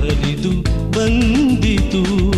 ಹರಿದು ಬಂದಿತು.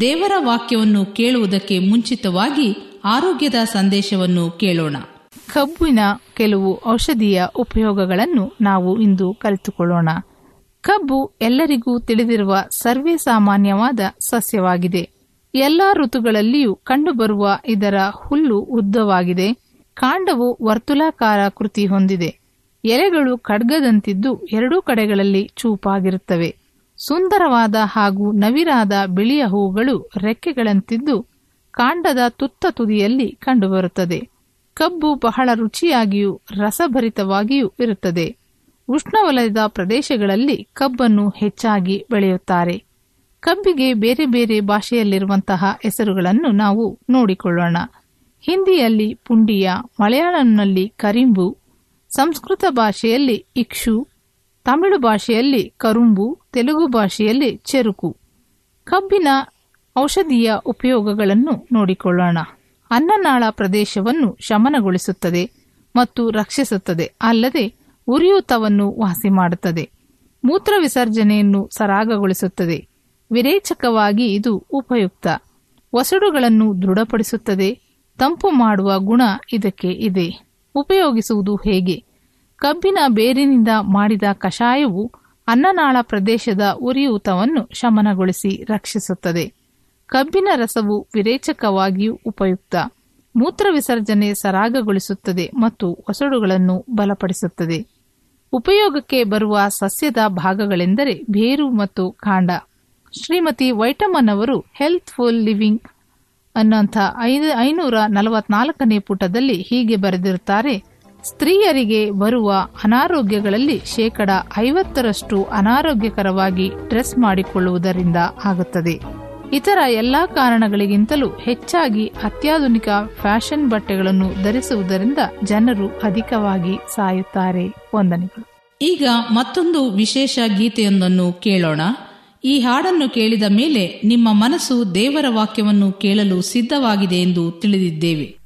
ದೇವರ ವಾಕ್ಯವನ್ನು ಕೇಳುವುದಕ್ಕೆ ಮುಂಚಿತವಾಗಿ ಆರೋಗ್ಯದ ಸಂದೇಶವನ್ನು ಕೇಳೋಣ. ಕಬ್ಬಿನ ಕೆಲವು ಔಷಧೀಯ ಉಪಯೋಗಗಳನ್ನು ನಾವು ಇಂದು ಕಲಿತುಕೊಳ್ಳೋಣ. ಕಬ್ಬು ಎಲ್ಲರಿಗೂ ತಿಳಿದಿರುವ ಸರ್ವೇ ಸಾಮಾನ್ಯವಾದ ಸಸ್ಯವಾಗಿದೆ. ಎಲ್ಲಾ ಋತುಗಳಲ್ಲಿಯೂ ಕಂಡುಬರುವ ಇದರ ಹುಲ್ಲು ಉದ್ದವಾಗಿದೆ. ಕಾಂಡವು ವರ್ತುಲಾಕಾರ ಕೃತಿ ಹೊಂದಿದೆ. ಎಲೆಗಳು ಖಡ್ಗದಂತಿದ್ದು ಎರಡೂ ಕಡೆಗಳಲ್ಲಿ ಚೂಪಾಗಿರುತ್ತವೆ. ಸುಂದರವಾದ ಹಾಗೂ ನವಿರಾದ ಬಿಳಿಯ ಹೂಗಳು ರೆಕ್ಕೆಗಳಂತಿದ್ದು ಕಾಂಡದ ತುತ್ತ ತುದಿಯಲ್ಲಿ ಕಂಡುಬರುತ್ತದೆ. ಕಬ್ಬು ಬಹಳ ರುಚಿಯಾಗಿಯೂ ರಸಭರಿತವಾಗಿಯೂ ಇರುತ್ತದೆ. ಉಷ್ಣವಲಯದ ಪ್ರದೇಶಗಳಲ್ಲಿ ಕಬ್ಬನ್ನು ಹೆಚ್ಚಾಗಿ ಬೆಳೆಯುತ್ತಾರೆ. ಕಬ್ಬಿಗೆ ಬೇರೆ ಬೇರೆ ಭಾಷೆಯಲ್ಲಿರುವಂತಹ ಹೆಸರುಗಳನ್ನು ನಾವು ನೋಡಿಕೊಳ್ಳೋಣ. ಹಿಂದಿಯಲ್ಲಿ ಪುಂಡಿಯ ಮಲಯಾಳಂನಲ್ಲಿ ಕರಿಂಬು, ಸಂಸ್ಕೃತ ಭಾಷೆಯಲ್ಲಿ ಇಕ್ಷು ತಮಿಳು ಭಾಷೆಯಲ್ಲಿ ಕರುಂಬು, ತೆಲುಗು ಭಾಷೆಯಲ್ಲಿ ಚೆರುಕು. ಕಬ್ಬಿನ ಔಷಧೀಯ ಉಪಯೋಗಗಳನ್ನು ನೋಡಿಕೊಳ್ಳೋಣ. ಅನ್ನನಾಳ ಪ್ರದೇಶವನ್ನು ಶಮನಗೊಳಿಸುತ್ತದೆ ಮತ್ತು ರಕ್ಷಿಸುತ್ತದೆ, ಅಲ್ಲದೆ ಉರಿಯೂತವನ್ನು ವಾಸಿ ಮಾಡುತ್ತದೆ ಮೂತ್ರ ವಿಸರ್ಜನೆಯನ್ನು ಸರಾಗಗೊಳಿಸುತ್ತದೆ. ವಿರೇಚಕವಾಗಿ ಇದು ಉಪಯುಕ್ತ. ಒಸಡುಗಳನ್ನು ದೃಢಪಡಿಸುತ್ತದೆ. ತಂಪು ಮಾಡುವ ಗುಣ ಇದಕ್ಕೆ ಇದೆ. ಉಪಯೋಗಿಸುವುದು ಹೇಗೆ? ಕಬ್ಬಿನ ಬೇರಿನಿಂದ ಮಾಡಿದ ಕಷಾಯವು ಅನ್ನನಾಳ ಪ್ರದೇಶದ ಉರಿಯೂತವನ್ನು ಶಮನಗೊಳಿಸಿ ರಕ್ಷಿಸುತ್ತದೆ. ಕಬ್ಬಿನ ರಸವು ವಿರೇಚಕವಾಗಿಯೂ ಉಪಯುಕ್ತ. ಮೂತ್ರ ವಿಸರ್ಜನೆ ಸರಾಗಗೊಳಿಸುತ್ತದೆ ಮತ್ತು ಒಸಡುಗಳನ್ನು ಬಲಪಡಿಸುತ್ತದೆ. ಉಪಯೋಗಕ್ಕೆ ಬರುವ ಸಸ್ಯದ ಭಾಗಗಳೆಂದರೆ ಬೇರು ಮತ್ತು ಕಾಂಡ. ಶ್ರೀಮತಿ ವೈಟಮನ್ ಅವರು ಹೆಲ್ತ್ಫುಲ್ ಲಿವಿಂಗ್ ಅನ್ನೋಂಥ ಐನೂರ ನಲವತ್ನಾಲ್ಕನೇ ಪುಟದಲ್ಲಿ ಹೀಗೆ ಬರೆದಿರುತ್ತಾರೆ ಸ್ತ್ರೀಯರಿಗೆ ಬರುವ ಅನಾರೋಗ್ಯಗಳಲ್ಲಿ ಶೇಕಡ ಐವತ್ತರಷ್ಟು ಅನಾರೋಗ್ಯಕರವಾಗಿ ಡ್ರೆಸ್ ಮಾಡಿಕೊಳ್ಳುವುದರಿಂದ ಆಗುತ್ತದೆ. ಇತರ ಎಲ್ಲಾ ಕಾರಣಗಳಿಗಿಂತಲೂ ಹೆಚ್ಚಾಗಿ ಅತ್ಯಾಧುನಿಕ ಫ್ಯಾಷನ್ ಬಟ್ಟೆಗಳನ್ನು ಧರಿಸುವುದರಿಂದ ಜನರು ಅಧಿಕವಾಗಿ ಸಾಯುತ್ತಾರೆ. ವಂದನೆಗಳು. ಈಗ ಮತ್ತೊಂದು ವಿಶೇಷ ಗೀತೆಯೊಂದನ್ನು ಕೇಳೋಣ. ಈ ಹಾಡನ್ನು ಕೇಳಿದ ಮೇಲೆ ನಿಮ್ಮ ಮನಸ್ಸು ದೇವರ ವಾಕ್ಯವನ್ನು ಕೇಳಲು ಸಿದ್ಧವಾಗಿದೆ ಎಂದು ತಿಳಿದಿದ್ದೇವೆ.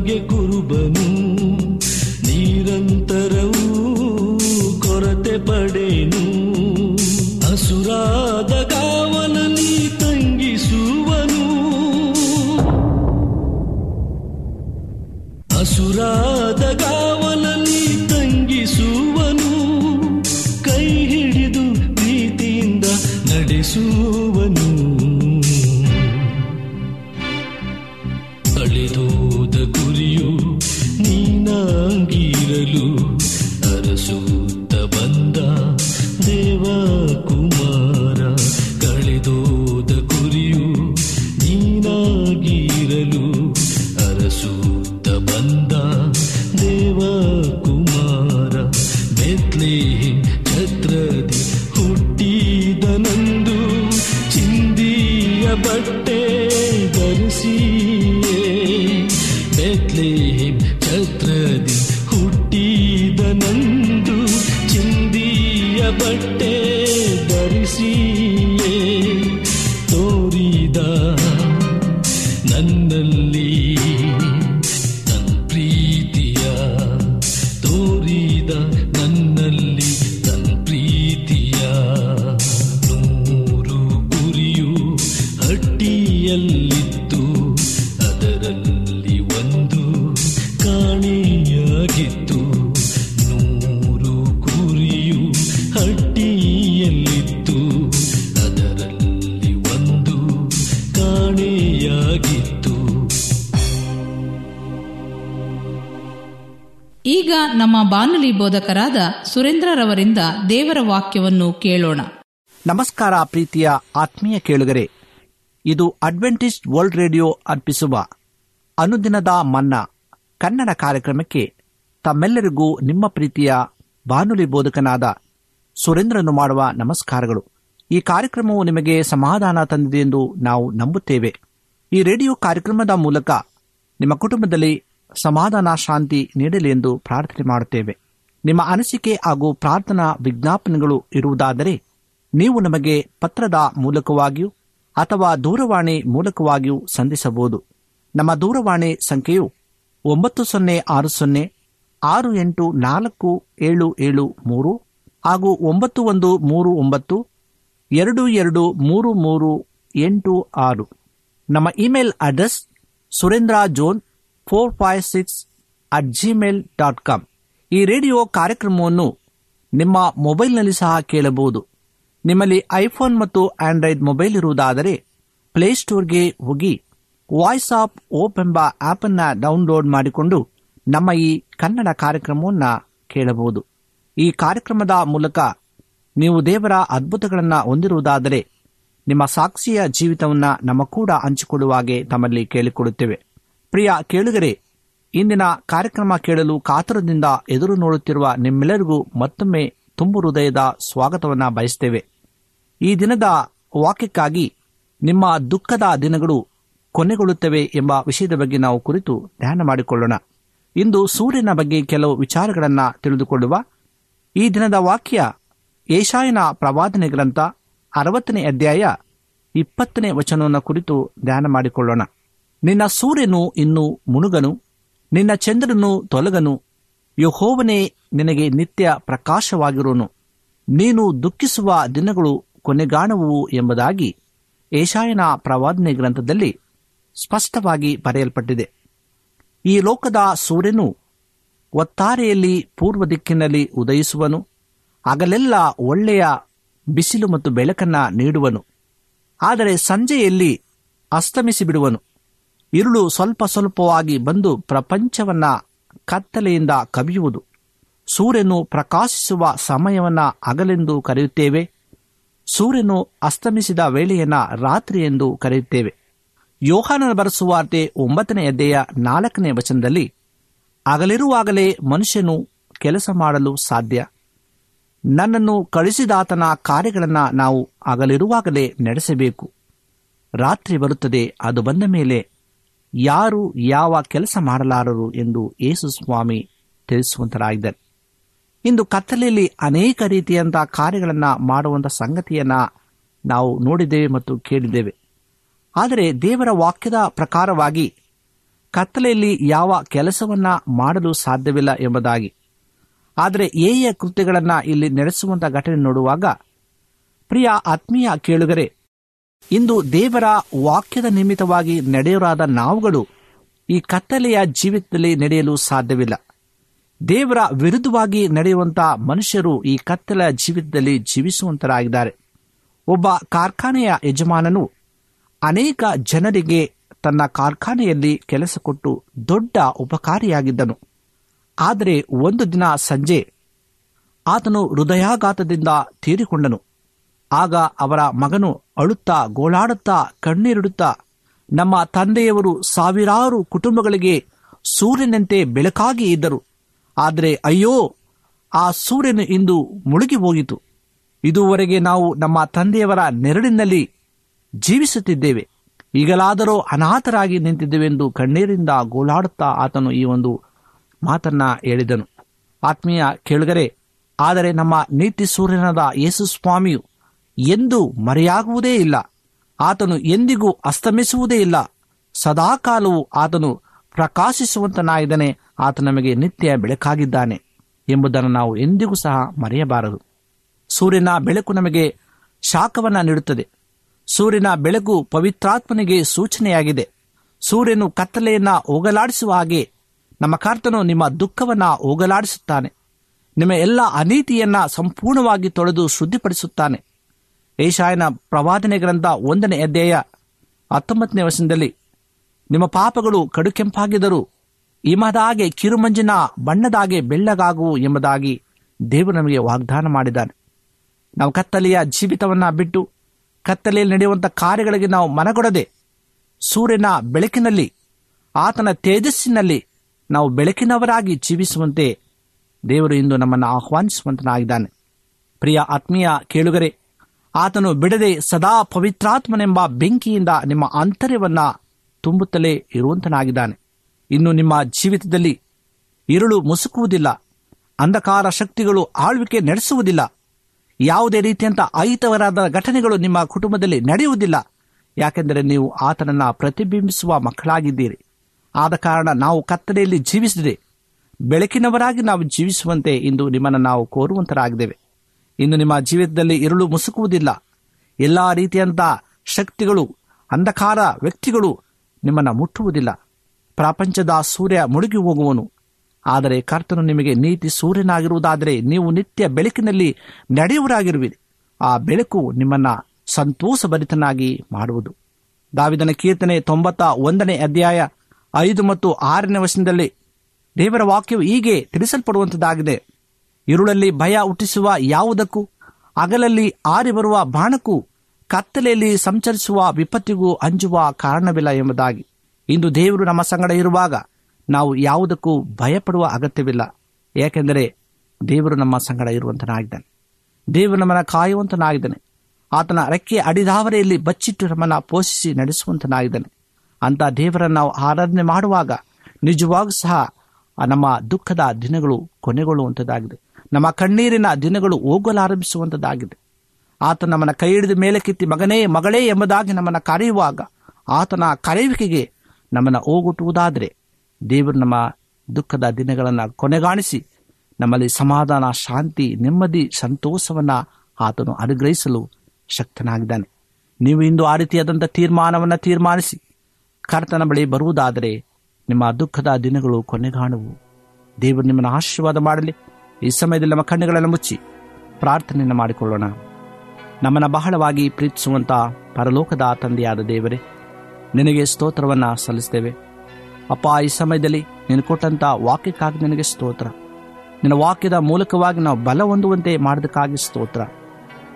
ನನಗೆ ಕುರುಬನು ನಿರಂತರವೂ ಈಗ ನಮ್ಮ ಬಾನುಲಿ ಬೋಧಕರಾದ ಸುರೇಂದ್ರರವರಿಂದ ದೇವರ ವಾಕ್ಯವನ್ನು ಕೇಳೋಣ. ನಮಸ್ಕಾರ ಪ್ರೀತಿಯ ಆತ್ಮೀಯ ಕೇಳುಗರೆ. ಇದು ಅಡ್ವೆಂಟಿಸ್ಟ್ ವರ್ಲ್ಡ್ ರೇಡಿಯೋ ಅರ್ಪಿಸುವ ಅನುದಿನದ ಮನ್ನಾ ಕನ್ನಡ ಕಾರ್ಯಕ್ರಮಕ್ಕೆ ತಮ್ಮೆಲ್ಲರಿಗೂ ನಿಮ್ಮ ಪ್ರೀತಿಯ ಬಾನುಲಿ ಬೋಧಕನಾದ ಸುರೇಂದ್ರನು ಮಾಡುವ ನಮಸ್ಕಾರಗಳು. ಈ ಕಾರ್ಯಕ್ರಮವು ನಿಮಗೆ ಸಮಾಧಾನ ತಂದಿದೆ ಎಂದು ನಾವು ನಂಬುತ್ತೇವೆ. ಈ ರೇಡಿಯೋ ಕಾರ್ಯಕ್ರಮದ ಮೂಲಕ ನಿಮ್ಮ ಕುಟುಂಬದಲ್ಲಿ ಸಮಾಧಾನ ಶಾಂತಿ ನೀಡಲಿ ಎಂದು ಪ್ರಾರ್ಥನೆ ಮಾಡುತ್ತೇವೆ. ನಿಮ್ಮ ಅನಿಸಿಕೆ ಹಾಗೂ ಪ್ರಾರ್ಥನಾ ವಿಜ್ಞಾಪನೆಗಳು ಇರುವುದಾದರೆ ನೀವು ನಮಗೆ ಪತ್ರದ ಮೂಲಕವಾಗಿಯೂ ಅಥವಾ ದೂರವಾಣಿ ಮೂಲಕವಾಗಿಯೂ ಸಂಧಿಸಬಹುದು. ನಮ್ಮ ದೂರವಾಣಿ ಸಂಖ್ಯೆಯು ಒಂಬತ್ತು ಸೊನ್ನೆ ಆರು ಸೊನ್ನೆ ಆರು ಎಂಟು ನಾಲ್ಕು ಏಳು ಏಳು ಮೂರು ಹಾಗೂ ಒಂಬತ್ತು ಒಂದು ಮೂರು ಒಂಬತ್ತು ಎರಡು ಎರಡು ಮೂರು ಮೂರು ಎಂಟು ಆರು. ನಮ್ಮ email address Surendra John four five six at Gmail dot com ಈ ರೇಡಿಯೋ ಕಾರ್ಯಕ್ರಮವನ್ನು ನಿಮ್ಮ ಮೊಬೈಲ್ನಲ್ಲಿ ಸಹ ಕೇಳಬಹುದು. ನಿಮ್ಮಲ್ಲಿ ಐಫೋನ್ ಮತ್ತು ಆಂಡ್ರಾಯ್ಡ್ ಮೊಬೈಲ್ ಇರುವುದಾದರೆ ಪ್ಲೇಸ್ಟೋರ್ಗೆ ಹೋಗಿ ವಾಯ್ಸ್ ಆಫ್ ಓಪ್ ಎಂಬ ಆಪ್ ಅನ್ನ ಡೌನ್ಲೋಡ್ ಮಾಡಿಕೊಂಡು ನಮ್ಮ ಈ ಕನ್ನಡ ಕಾರ್ಯಕ್ರಮವನ್ನು ಕೇಳಬಹುದು. ಈ ಕಾರ್ಯಕ್ರಮದ ಮೂಲಕ ನೀವು ದೇವರ ಅದ್ಭುತಗಳನ್ನು ಹೊಂದಿರುವುದಾದರೆ ನಿಮ್ಮ ಸಾಕ್ಷಿಯ ಜೀವಿತವನ್ನು ನಮ್ಮ ಕೂಡ ಹಂಚಿಕೊಳ್ಳುವಾಗೆ ತಮ್ಮಲ್ಲಿ ಕೇಳಿಕೊಳ್ಳುತ್ತೇವೆ. ಪ್ರಿಯ ಕೇಳುಗರೆ, ಇಂದಿನ ಕಾರ್ಯಕ್ರಮ ಕೇಳಲು ಕಾತರದಿಂದ ಎದುರು ನೋಡುತ್ತಿರುವ ನಿಮ್ಮೆಲ್ಲರಿಗೂ ಮತ್ತೊಮ್ಮೆ ತುಂಬು ಹೃದಯದ ಸ್ವಾಗತವನ್ನು ಬಯಸ್ತೇವೆ. ಈ ದಿನದ ವಾಕ್ಯಕ್ಕಾಗಿ ನಿಮ್ಮ ದುಃಖದ ದಿನಗಳು ಕೊನೆಗೊಳ್ಳುತ್ತವೆ ಎಂಬ ವಿಷಯದ ಬಗ್ಗೆ ನಾವು ಕುರಿತು ಧ್ಯಾನ ಮಾಡಿಕೊಳ್ಳೋಣ. ಇಂದು ಸೂರ್ಯನ ಬಗ್ಗೆ ಕೆಲವು ವಿಚಾರಗಳನ್ನು ತಿಳಿದುಕೊಳ್ಳುವ ಈ ದಿನದ ವಾಕ್ಯ ಏಷಾಯನ ಪ್ರವಾದನೆ ಗ್ರಂಥ ಅರವತ್ತನೇ ಅಧ್ಯಾಯ ಇಪ್ಪತ್ತನೇ ವಚನವನ್ನು ಕುರಿತು ಧ್ಯಾನ ಮಾಡಿಕೊಳ್ಳೋಣ. ನಿನ್ನ ಸೂರ್ಯನು ಇನ್ನು ಮುನುಗನು ನಿನ್ನ ಚಂದ್ರನು ತೊಲಗನು, ಯಹೋವನೇ ನಿನಗೆ ನಿತ್ಯ ಪ್ರಕಾಶವಾಗಿರುವನು. ನೀನು ದುಃಖಿಸುವ ದಿನಗಳು ಕೊನೆಗಾಣುವು ಎಂಬುದಾಗಿ ಏಷಾಯನ ಪ್ರವಾದನೆ ಗ್ರಂಥದಲ್ಲಿ ಸ್ಪಷ್ಟವಾಗಿ ಬರೆಯಲ್ಪಟ್ಟಿದೆ. ಈ ಲೋಕದ ಸೂರ್ಯನು ಒತ್ತಾರೆಯಲ್ಲಿ ಪೂರ್ವ ದಿಕ್ಕಿನಲ್ಲಿ ಉದಯಿಸುವನು ಆಗಲೆಲ್ಲ ಒಳ್ಳೆಯ ಬಿಸಿಲು ಮತ್ತು ಬೆಳಕನ್ನ ನೀಡುವನು, ಆದರೆ ಸಂಜೆಯಲ್ಲಿ ಅಸ್ತಮಿಸಿ ಬಿಡುವನು ഇരുಳು ಸ್ವಲ್ಪ ಸ್ವಲ್ಪವಾಗಿ ಬಂದು ಪ್ರಪಂಚವನ್ನ ಕತ್ತಲೆಯಿಂದ ಕವಿಯುವುದು. ಸೂರ್ಯನು ಪ್ರಕಾಶಿಸುವ ಸಮಯವನ್ನ ಅಗಲೆಂದು ಕರೆಯುತ್ತೇವೆ. ಸೂರ್ಯನು ಅಸ್ತಮಿಸಿದ ವೇಳೆಯನ್ನ ರಾತ್ರಿ ಎಂದು ಕರೆಯುತ್ತೇವೆ. ಯೋಹಾನನ ಬರೆಸುವಾರ್ತೆ ಒಂಬತ್ತನೇ ಅಧ್ಯಾಯ ನಾಲ್ಕನೇ ವಚನದಲ್ಲಿ ಅಗಲಿರುವಾಗಲೇ ಮನುಷ್ಯನು ಕೆಲಸ ಮಾಡಲು ಸಾಧ್ಯ. ನನ್ನನ್ನು ಕಳಿಸಿದಾತನ ಕಾರ್ಯಗಳನ್ನು ನಾವು ಅಗಲಿರುವಾಗಲೇ ನಡೆಸಬೇಕು. ರಾತ್ರಿ ಬರುತ್ತದೆ, ಅದು ಬಂದ ಮೇಲೆ ಯಾರು ಯಾವ ಕೆಲಸ ಮಾಡಲಾರರು ಎಂದು ಯೇಸು ಸ್ವಾಮಿ ತಿಳಿಸುವಂತರಾಗಿದ್ದಾರೆ ಇಂದು ಕತ್ತಲೆಯಲ್ಲಿ ಅನೇಕ ರೀತಿಯಂತಹ ಕಾರ್ಯಗಳನ್ನು ಮಾಡುವಂಥ ಸಂಗತಿಯನ್ನ ನಾವು ನೋಡಿದ್ದೇವೆ ಮತ್ತು ಕೇಳಿದ್ದೇವೆ. ಆದರೆ ದೇವರ ವಾಕ್ಯದ ಪ್ರಕಾರವಾಗಿ ಕತ್ತಲೆಯಲ್ಲಿ ಯಾವ ಕೆಲಸವನ್ನ ಮಾಡಲು ಸಾಧ್ಯವಿಲ್ಲ ಎಂಬುದಾಗಿ. ಆದರೆ ಏಯ ಕೃತ್ಯಗಳನ್ನು ಇಲ್ಲಿ ನಡೆಸುವಂಥ ಘಟನೆ ನೋಡುವಾಗ, ಪ್ರಿಯ ಆತ್ಮೀಯ ಕೇಳುಗರೆ ಇಂದು ದೇವರ ವಾಕ್ಯದ ನಿಮಿತ್ತವಾಗಿ ನಡೆಯರಾದ ನಾವುಗಳು ಈ ಕತ್ತಲೆಯ ಜೀವಿತದಲ್ಲಿ ನಡೆಯಲು ಸಾಧ್ಯವಿಲ್ಲ. ದೇವರ ವಿರುದ್ಧವಾಗಿ ನಡೆಯುವಂತಹ ಮನುಷ್ಯರು ಈ ಕತ್ತಲೆಯ ಜೀವಿತದಲ್ಲಿ ಜೀವಿಸುವಂತರಾಗಿದ್ದಾರೆ. ಒಬ್ಬ ಕಾರ್ಖಾನೆಯ ಯಜಮಾನನು ಅನೇಕ ಜನರಿಗೆ ತನ್ನ ಕಾರ್ಖಾನೆಯಲ್ಲಿ ಕೆಲಸ ಕೊಟ್ಟು ದೊಡ್ಡ ಉಪಕಾರಿಯಾಗಿದ್ದನು. ಆದರೆ ಒಂದು ದಿನ ಸಂಜೆ ಆತನು ಹೃದಯಾಘಾತದಿಂದ ತೀರಿಕೊಂಡನು. ಆಗ ಅವರ ಮಗನು ಅಳುತ್ತಾ ಗೋಳಾಡುತ್ತಾ ಕಣ್ಣೀರಿಡುತ್ತಾ ನಮ್ಮ ತಂದೆಯವರು ಸಾವಿರಾರು ಕುಟುಂಬಗಳಿಗೆ ಸೂರ್ಯನಂತೆ ಬೆಳಕಾಗಿ ಇದ್ದರು. ಆದರೆ ಅಯ್ಯೋ, ಆ ಸೂರ್ಯನು ಇಂದು ಮುಳುಗಿ ಹೋಗಿತು ಇದುವರೆಗೆ ನಾವು ನಮ್ಮ ತಂದೆಯವರ ನೆರಳಿನಲ್ಲಿ ಜೀವಿಸುತ್ತಿದ್ದೇವೆ. ಈಗಲಾದರೂ ಅನಾಥರಾಗಿ ನಿಂತಿದ್ದೇವೆಂದು ಕಣ್ಣೀರಿಂದ ಗೋಳಾಡುತ್ತಾ ಆತನು ಈ ಒಂದು ಮಾತನ್ನ ಹೇಳಿದನು. ಆತ್ಮೀಯ ಕೇಳುಗರೆ, ಆದರೆ ನಮ್ಮ ನೀತಿ ಸೂರ್ಯನಾದ ಯೇಸು ಸ್ವಾಮಿಯು ಎಂದು ಮರೆಯಾಗುವುದೇ ಇಲ್ಲ. ಆತನು ಎಂದಿಗೂ ಅಸ್ತಮಿಸುವುದೇ ಇಲ್ಲ. ಸದಾಕಾಲವೂ ಆತನು ಪ್ರಕಾಶಿಸುವಂತನಾಗಿದ್ದಾನೆ. ಆತ ನಮಗೆ ನಿತ್ಯ ಬೆಳಕಾಗಿದ್ದಾನೆ ಎಂಬುದನ್ನು ನಾವು ಎಂದಿಗೂ ಸಹ ಮರೆಯಬಾರದು. ಸೂರ್ಯನ ಬೆಳಕು ನಮಗೆ ಶಾಖವನ್ನು ನೀಡುತ್ತದೆ. ಸೂರ್ಯನ ಬೆಳಕು ಪವಿತ್ರಾತ್ಮನಿಗೆ ಸೂಚನೆಯಾಗಿದೆ. ಸೂರ್ಯನು ಕತ್ತಲೆಯನ್ನ ಹೋಗಲಾಡಿಸುವ ಹಾಗೆ ನಮ್ಮ ಕರ್ತನು ನಿಮ್ಮ ದುಃಖವನ್ನ ಹೋಗಲಾಡಿಸುತ್ತಾನೆ. ನಿಮ್ಮ ಎಲ್ಲ ಅನೀತಿಯನ್ನ ಸಂಪೂರ್ಣವಾಗಿ ತೊಳೆದು ಶುದ್ಧಿಪಡಿಸುತ್ತಾನೆ. ಏಷಾಯನ ಪ್ರವಾದನೆ ಗ್ರಂಥ ಒಂದನೇ ಅಧ್ಯಾಯ ಹತ್ತೊಂಬತ್ತನೇ ವರ್ಷದಲ್ಲಿ ನಿಮ್ಮ ಪಾಪಗಳು ಕಡುಕೆಂಪಾಗಿದ್ದರು ಹಿಮದಾಗೆ ಕಿರುಮಂಜಿನ ಬಣ್ಣದಾಗೆ ಬೆಳ್ಳಗಾಗುವು ಎಂಬುದಾಗಿ ದೇವರು ನಮಗೆ ವಾಗ್ದಾನ ಮಾಡಿದ್ದಾನೆ. ನಾವು ಕತ್ತಲೆಯ ಜೀವಿತವನ್ನು ಬಿಟ್ಟು ಕತ್ತಲೆಯಲ್ಲಿ ನಡೆಯುವಂಥ ಕಾರ್ಯಗಳಿಗೆ ನಾವು ಮನಗೊಡದೆ ಸೂರ್ಯನ ಬೆಳಕಿನಲ್ಲಿ, ಆತನ ತೇಜಸ್ಸಿನಲ್ಲಿ ನಾವು ಬೆಳಕಿನವರಾಗಿ ಜೀವಿಸುವಂತೆ ದೇವರು ಇಂದು ನಮ್ಮನ್ನು ಆಹ್ವಾನಿಸುವಂತನಾಗಿದ್ದಾನೆ. ಪ್ರಿಯ ಆತ್ಮೀಯ ಕೇಳುಗರೆ ಆತನು ಬಿಡದೆ ಸದಾ ಪವಿತ್ರಾತ್ಮನೆಂಬ ಬೆಂಕಿಯಿಂದ ನಿಮ್ಮ ಆಂತರ್ಯವನ್ನ ತುಂಬುತ್ತಲೇ ಇರುವಂತನಾಗಿದ್ದಾನೆ. ಇನ್ನು ನಿಮ್ಮ ಜೀವಿತದಲ್ಲಿ ಇರುಳು ಮುಸುಕುವುದಿಲ್ಲ. ಅಂಧಕಾರ ಶಕ್ತಿಗಳು ಆಳ್ವಿಕೆ ನಡೆಸುವುದಿಲ್ಲ. ಯಾವುದೇ ರೀತಿಯಂತ ಅಹಿತವರಾದ ಘಟನೆಗಳು ನಿಮ್ಮ ಕುಟುಂಬದಲ್ಲಿ ನಡೆಯುವುದಿಲ್ಲ. ಯಾಕೆಂದರೆ ನೀವು ಆತನನ್ನ ಪ್ರತಿಬಿಂಬಿಸುವ ಮಕ್ಕಳಾಗಿದ್ದೀರಿ. ಆದ ಕಾರಣ ನಾವು ಕತ್ತಲೆಯಲ್ಲಿ ಜೀವಿಸಿದೆ. ಬೆಳಕಿನವರಾಗಿ ನಾವು ಜೀವಿಸುವಂತೆ ಇಂದು ನಿಮ್ಮನ್ನು ನಾವು ಕೋರುವಂತರಾಗಿದ್ದೇವೆ. ಇನ್ನು ನಿಮ್ಮ ಜೀವಿತದಲ್ಲಿ ಇರುಳು ಮುಸುಕುವುದಿಲ್ಲ. ಎಲ್ಲಾ ರೀತಿಯಂಥ ಶಕ್ತಿಗಳು, ಅಂಧಕಾರ ವ್ಯಕ್ತಿಗಳು ನಿಮ್ಮನ್ನು ಮುಟ್ಟುವುದಿಲ್ಲ. ಪ್ರಪಂಚದ ಸೂರ್ಯ ಮುಳುಗಿ ಹೋಗುವನು. ಆದರೆ ಕರ್ತನು ನಿಮಗೆ ನೀತಿ ಸೂರ್ಯನಾಗಿರುವುದಾದರೆ ನೀವು ನಿತ್ಯ ಬೆಳಕಿನಲ್ಲಿ ನಡೆಯುವರಾಗಿರುವಿರಿ ಆ ಬೆಳಕು ನಿಮ್ಮನ್ನ ಸಂತೋಷಭರಿತನಾಗಿ ಮಾಡುವುದು. ದಾವಿದನ ಕೀರ್ತನೆ ತೊಂಬತ್ತ ಒಂದನೇ ಅಧ್ಯಾಯ ಐದು ಮತ್ತು ಆರನೇ ವರ್ಷದಲ್ಲಿ ದೇವರ ವಾಕ್ಯವು ಹೀಗೆ ತಿಳಿಸಲ್ಪಡುವಂಥದ್ದಾಗಿದೆ ഇരുಳಲ್ಲಿ ಭಯ ಹುಟ್ಟಿಸುವ ಯಾವುದಕ್ಕೂ ಅಗಲಲ್ಲಿ ಆರಿ ಬರುವ ಬಾಣಕ್ಕೂ ಕತ್ತಲೆಯಲ್ಲಿ ಸಂಚರಿಸುವ ವಿಪತ್ತಿಗೂ ಅಂಜುವ ಕಾರಣವಿಲ್ಲ ಎಂಬುದಾಗಿ ಇಂದು ದೇವರು ನಮ್ಮ ಸಂಗಡ ಇರುವಾಗ ನಾವು ಯಾವುದಕ್ಕೂ ಭಯಪಡುವ ಅಗತ್ಯವಿಲ್ಲ ಏಕೆಂದರೆ ದೇವರು ನಮ್ಮ ಸಂಗಡ ಇರುವಂತನಾಗಿದ್ದಾನೆ ದೇವರು ನಮ್ಮನ್ನು ಕಾಯುವಂತನಾಗಿದ್ದಾನೆ ಆತನ ರೆಕ್ಕೆ ಅಡಿದಾವರೆಯಲ್ಲಿ ಬಚ್ಚಿಟ್ಟು ನಮ್ಮನ್ನು ಪೋಷಿಸಿ ನಡೆಸುವಂತನಾಗಿದ್ದಾನೆ ಅಂತ ದೇವರನ್ನು ನಾವು ಆರಾಧನೆ ಮಾಡುವಾಗ ನಿಜವಾಗೂ ಸಹ ನಮ್ಮ ದುಃಖದ ದಿನಗಳು ಕೊನೆಗೊಳ್ಳುವಂಥದ್ದಾಗಿದೆ ನಮ್ಮ ಕಣ್ಣೀರಿನ ದಿನಗಳು ಹೋಗಲಾರಂಭಿಸುವಂಥದ್ದಾಗಿದೆ ಆತ ನಮ್ಮನ್ನು ಕೈ ಹಿಡಿದು ಮೇಲೆ ಕಿತ್ತಿ ಮಗನೇ, ಮಗಳೇ ಎಂಬುದಾಗಿ ನಮ್ಮನ್ನು ಕರೆಯುವಾಗ ಆತನ ಕರೆಯುವಿಕೆಗೆ ನಮ್ಮನ್ನು ಹೋಗುಟ್ಟುವುದಾದರೆ ದೇವರು ನಮ್ಮ ದುಃಖದ ದಿನಗಳನ್ನು ಕೊನೆಗಾಣಿಸಿ ನಮ್ಮಲ್ಲಿ ಸಮಾಧಾನ, ಶಾಂತಿ, ನೆಮ್ಮದಿ, ಸಂತೋಷವನ್ನು ಆತನು ಅನುಗ್ರಹಿಸಲು ಶಕ್ತನಾಗಿದ್ದಾನೆ. ನೀವು ಇಂದು ಆ ರೀತಿಯಾದಂಥ ತೀರ್ಮಾನವನ್ನು ತೀರ್ಮಾನಿಸಿ ಕರ್ತನ ಬಳಿ ಬರುವುದಾದರೆ ನಿಮ್ಮ ದುಃಖದ ದಿನಗಳು ಕೊನೆಗಾಣುವು. ದೇವರು ನಿಮ್ಮನ್ನು ಆಶೀರ್ವಾದ ಮಾಡಲಿ. ಈ ಸಮಯದಲ್ಲಿ ನಮ್ಮ ಕಣ್ಣುಗಳನ್ನು ಮುಚ್ಚಿ ಪ್ರಾರ್ಥನೆಯನ್ನು ಮಾಡಿಕೊಳ್ಳೋಣ. ನಮ್ಮನ್ನು ಬಹಳವಾಗಿ ಪ್ರೀತಿಸುವಂಥ ಪರಲೋಕದ ತಂದೆಯಾದ ದೇವರೇ, ನಿನಗೆ ಸ್ತೋತ್ರವನ್ನು ಸಲ್ಲಿಸ್ತೇವೆ. ಅಪ್ಪ, ಈ ಸಮಯದಲ್ಲಿ ನೀನು ಕೊಟ್ಟಂಥ ವಾಕ್ಯಕ್ಕಾಗಿ ನಿನಗೆ ಸ್ತೋತ್ರ. ನಿನ್ನ ವಾಕ್ಯದ ಮೂಲಕವಾಗಿ ನಾವು ಬಲ ಹೊಂದುವಂತೆ ಮಾಡೋದಕ್ಕಾಗಿ ಸ್ತೋತ್ರ.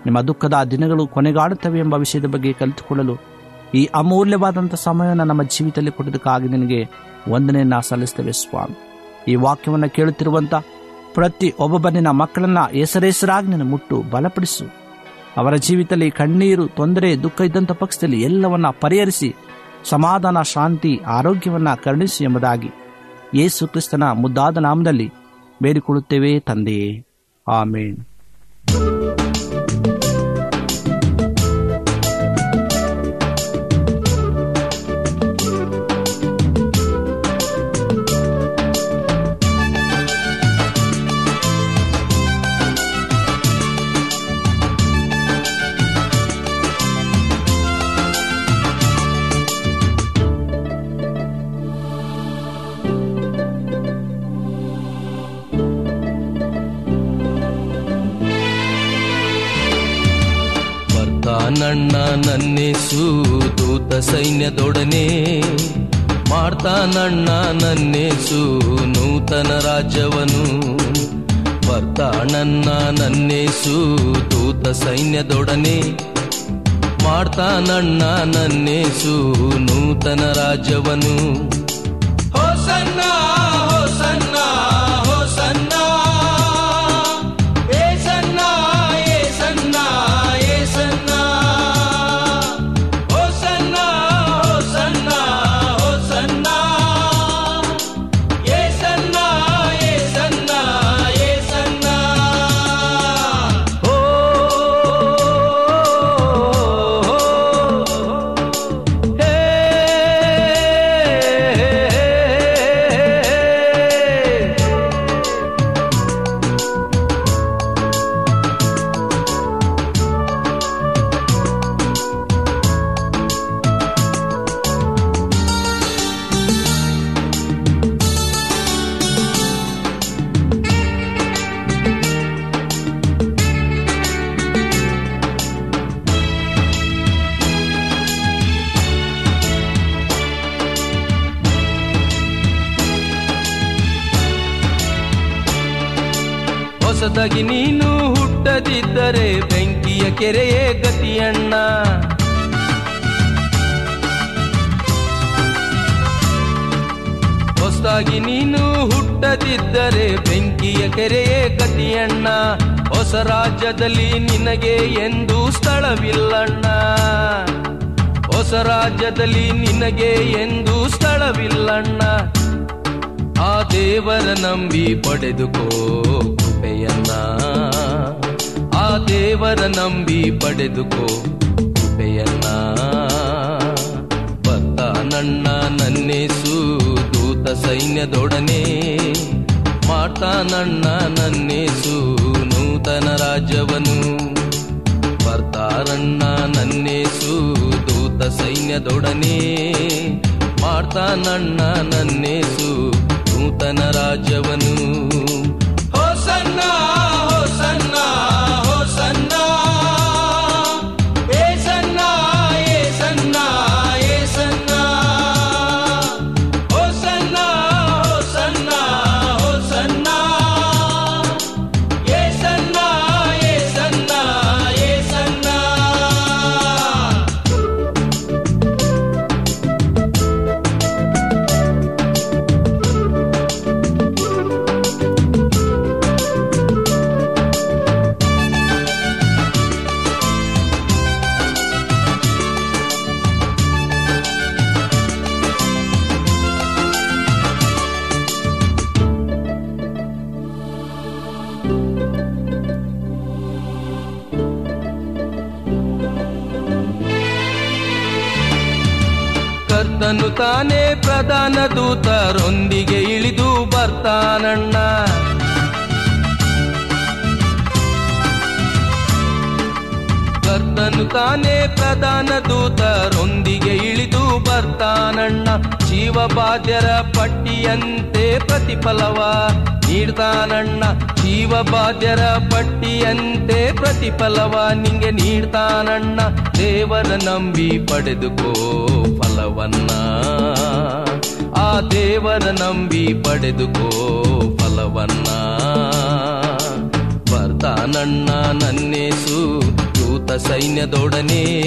ನಿಮ್ಮ ದುಃಖದ ದಿನಗಳು ಕೊನೆಗಾಡುತ್ತವೆ ಎಂಬ ವಿಷಯದ ಬಗ್ಗೆ ಕಲಿತುಕೊಳ್ಳಲು ಈ ಅಮೂಲ್ಯವಾದಂಥ ಸಮಯವನ್ನು ನಮ್ಮ ಜೀವಿತದಲ್ಲಿ ಕೊಟ್ಟದಕ್ಕಾಗಿ ನಿನಗೆ ವಂದನೆಯನ್ನು ಸಲ್ಲಿಸ್ತೇವೆ ಸ್ವಾಮಿ. ಈ ವಾಕ್ಯವನ್ನು ಕೇಳುತ್ತಿರುವಂತ ಪ್ರತಿ ಒಬ್ಬೊಬ್ಬನಿನ ಮಕ್ಕಳನ್ನ ಹೆಸರೆಸರಾಗಿ ನಿನ್ನ ಮುಟ್ಟು ಬಲಪಡಿಸು. ಅವರ ಜೀವಿತದಲ್ಲಿ ಕಣ್ಣೀರು, ತೊಂದರೆ, ದುಃಖ ಇದ್ದಂಥ ಪಕ್ಷದಲ್ಲಿ ಎಲ್ಲವನ್ನ ಪರಿಹರಿಸಿ, ಸಮಾಧಾನ, ಶಾಂತಿ, ಆರೋಗ್ಯವನ್ನ ಕರುಣಿಸಿ ಎಂಬುದಾಗಿ ಯೇಸು ಕ್ರಿಸ್ತನ ಮುದ್ದಾದ ನಾಮದಲ್ಲಿ ಬೇಡಿಕೊಳ್ಳುತ್ತೇವೆ ತಂದೆಯೇ. ಆಮೇನ್. ಸೈನ್ಯದೊಡನೆ ಮಾಡ್ತಾನಣ್ಣ ನನ್ನೇಸು ನೂತನ ರಾಜ್ಯವನು. ಬರ್ತಾನಣ್ಣ ನನ್ನೇಸು ದೂತ ಸೈನ್ಯದೊಡನೆ ಮಾಡ್ತಾನಣ್ಣ ನನ್ನೇಸು ನೂತನ ರಾಜ್ಯವನು. ಹೋಸನ್ನ ಹೋಸನ್ನ ಹೊಸದಾಗಿ ನೀನು ಹುಟ್ಟದಿದ್ದರೆ ಬೆಂಕಿಯ ಕೆರೆಯೇ ಗತಿಯಣ್ಣ. ಹೊಸದಾಗಿ ನೀನು ಹುಟ್ಟದಿದ್ದರೆ ಬೆಂಕಿಯ ಕೆರೆಯೇ ಗತಿಯಣ್ಣ. ಹೊಸ ರಾಜ್ಯದಲ್ಲಿ ನಿನಗೆ ಎಂದು ಸ್ಥಳವಿಲ್ಲಣ್ಣ. ಹೊಸ ರಾಜ್ಯದಲ್ಲಿ ನಿನಗೆ ಎಂದು ಸ್ಥಳವಿಲ್ಲಣ್ಣ. ಆ ದೇವರ ನಂಬಿ ಪಡೆದುಕೋ ಕೃಪೆಯನ್ನ ಆ ದೇವರ ನಂಬಿ ಪಡೆದುಕೋ ಕೃಪೆಯನ್ನ. ಬತ್ತ ನನ್ನ ನನ್ನೇಸು, ದೂತ ಸೈನ್ಯದೊಡನೆ. ಮಾಡ್ತಾನಣ್ಣ ನನ್ನೇಸು, ನೂತನ ರಾಜ್ಯವನು. ಬರ್ತಾರಣ್ಣ ನನ್ನೇಸು, ದೂತ ಸೈನ್ಯದೊಡನೆ. ಮಾಡ್ತಾನಣ್ಣ ನನ್ನೇಸು, ನೂತನ ರಾಜ್ಯವನು. ತಾನೇ ಪ್ರಧಾನ ದೂತರೊಂದಿಗೆ ಇಳಿದು ಬರ್ತಾನಣ್ಣ. ಕರ್ತನು ತಾನೇ ಪ್ರಧಾನ ದೂತರೊಂದಿಗೆ ಇಳಿದು ಬರ್ತಾನಣ್ಣ. ಜೀವಬಾಧ್ಯರ ಪಟ್ಟಿಯಂತೆ ಪ್ರತಿಫಲವ. ನೀಡ್ತಾನಣ್ಣ ಜೀವಬಾಧ್ಯರ ಪಟ್ಟಿಯಂತೆ ಪ್ರತಿಫಲವ. ನಿಂಗೆ ನೀಡ್ತಾನಣ್ಣ ದೇವರ ನಂಬಿ ಪಡೆದುಕೋ ಫಲವನ್ನ. ಆ ದೇವರ ನಂಬಿ ಪಡೆದುಕೋ ಫಲವನ್ನ. ಬರ್ತಾನಣ್ಣ ನನ್ನೇಸು, ದೂತ ಸೈನ್ಯದೊಡನೆ.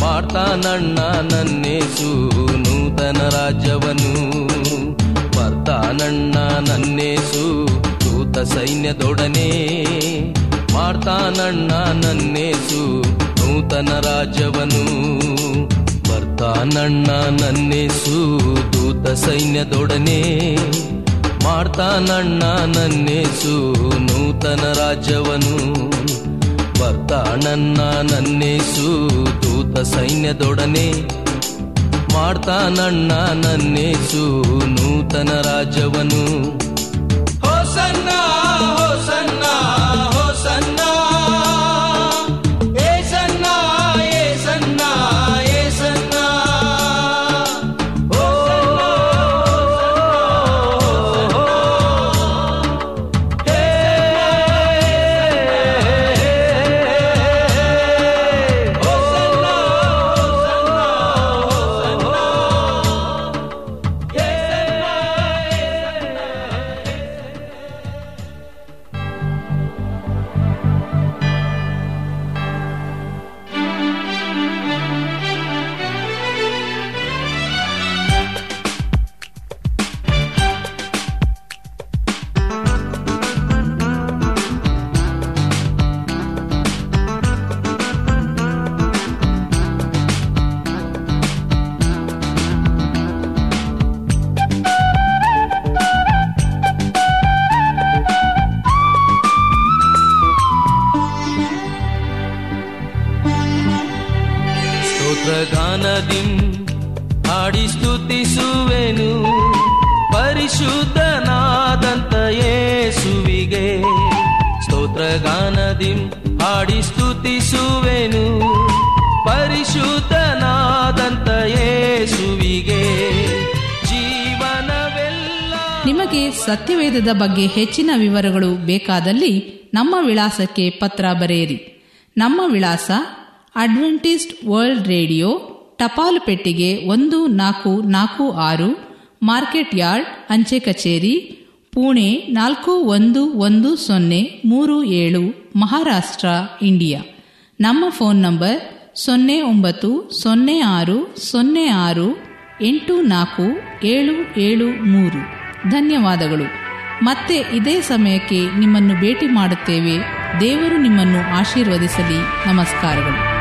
ಮಾಡ್ತಾನಣ್ಣ ನನ್ನೇಸು, ನೂತನ ರಾಜ್ಯವನು ಬರ್ತಾನಣ್ಣ ನನ್ನೇಸು, ದೂತ ಸೈನ್ಯದೊಡನೆ. ಮಾಡ್ತಾನಣ್ಣ ನನ್ನೇಸು, ನೂತನ ರಾಜ್ಯವನು ಬರ್ತಾನಣ್ಣ ನನ್ನೇಸು, ದೂತ ಸೈನ್ಯದೊಡನೆ. ಮಾಡ್ತಾನಣ್ಣ ನನ್ನೇಸು, ನೂತನ ರಾಜ್ಯವನು ಬರ್ತಾನಣ್ಣ ನನ್ನೇಸು. ದೂತ ಸೈನ್ಯದೊಡನೆ ಮಾಡ್ತಾನಣ್ಣ ನನ್ನೇಸು. ನೂತನ ರಾಜವನು ಹೋಸನ್ನ ಸ್ತೋತ್ರಗಾನದಿಂ ಹಾಡಿ ಸ್ತುತಿಸುವೆನು, ಪರಿಶುದ್ಧನಾದಂತ ಯೇಸುವಿಗೆ ಸ್ತೋತ್ರಗಾನದಿಂ ಹಾಡಿ ಸ್ತುತಿಸುವೆನು, ಪರಿಶುದ್ಧನಾದಂತ ಯೇಸುವಿಗೆ ಜೀವನವೆಲ್ಲ ನಿಮಗೆ ಸತ್ಯವೇದದ ಬಗ್ಗೆ ಹೆಚ್ಚಿನ ವಿವರಗಳು ಬೇಕಾದಲ್ಲಿ ನಮ್ಮ ವಿಳಾಸಕ್ಕೆ ಪತ್ರ ಬರೆಯಿರಿ. ನಮ್ಮ ವಿಳಾಸ ಅಡ್ವೆಂಟಿಸ್ಟ್ ವರ್ಲ್ಡ್ ರೇಡಿಯೋ ಟಪಾಲು ಪೆಟ್ಟಿಗೆ ಒಂದು, ನಾಲ್ಕು ನಾಲ್ಕು, ಆರು, ಮಾರ್ಕೆಟ್ ಯಾರ್ಡ್, ಅಂಚೆ ಕಚೇರಿ, ಪುಣೆ, ನಾಲ್ಕು, ಒಂದು ಒಂದು, ಸೊನ್ನೆ, ಮೂರು, ಏಳು, ಮಹಾರಾಷ್ಟ್ರ, ಇಂಡಿಯಾ. ನಮ್ಮ ಫೋನ್ ನಂಬರ್ ಸೊನ್ನೆ, ಒಂಬತ್ತು, ಸೊನ್ನೆ, ಆರು ಸೊನ್ನೆ, ಆರು, ಎಂಟು, ನಾಲ್ಕು, ಏಳು ಏಳು, ಮೂರು. ಧನ್ಯವಾದಗಳು. ಮತ್ತೆ ಇದೇ ಸಮಯಕ್ಕೆ ನಿಮ್ಮನ್ನು ಭೇಟಿ ಮಾಡುತ್ತೇವೆ. ದೇವರು ನಿಮ್ಮನ್ನು ಆಶೀರ್ವದಿಸಲಿ. ನಮಸ್ಕಾರಗಳು.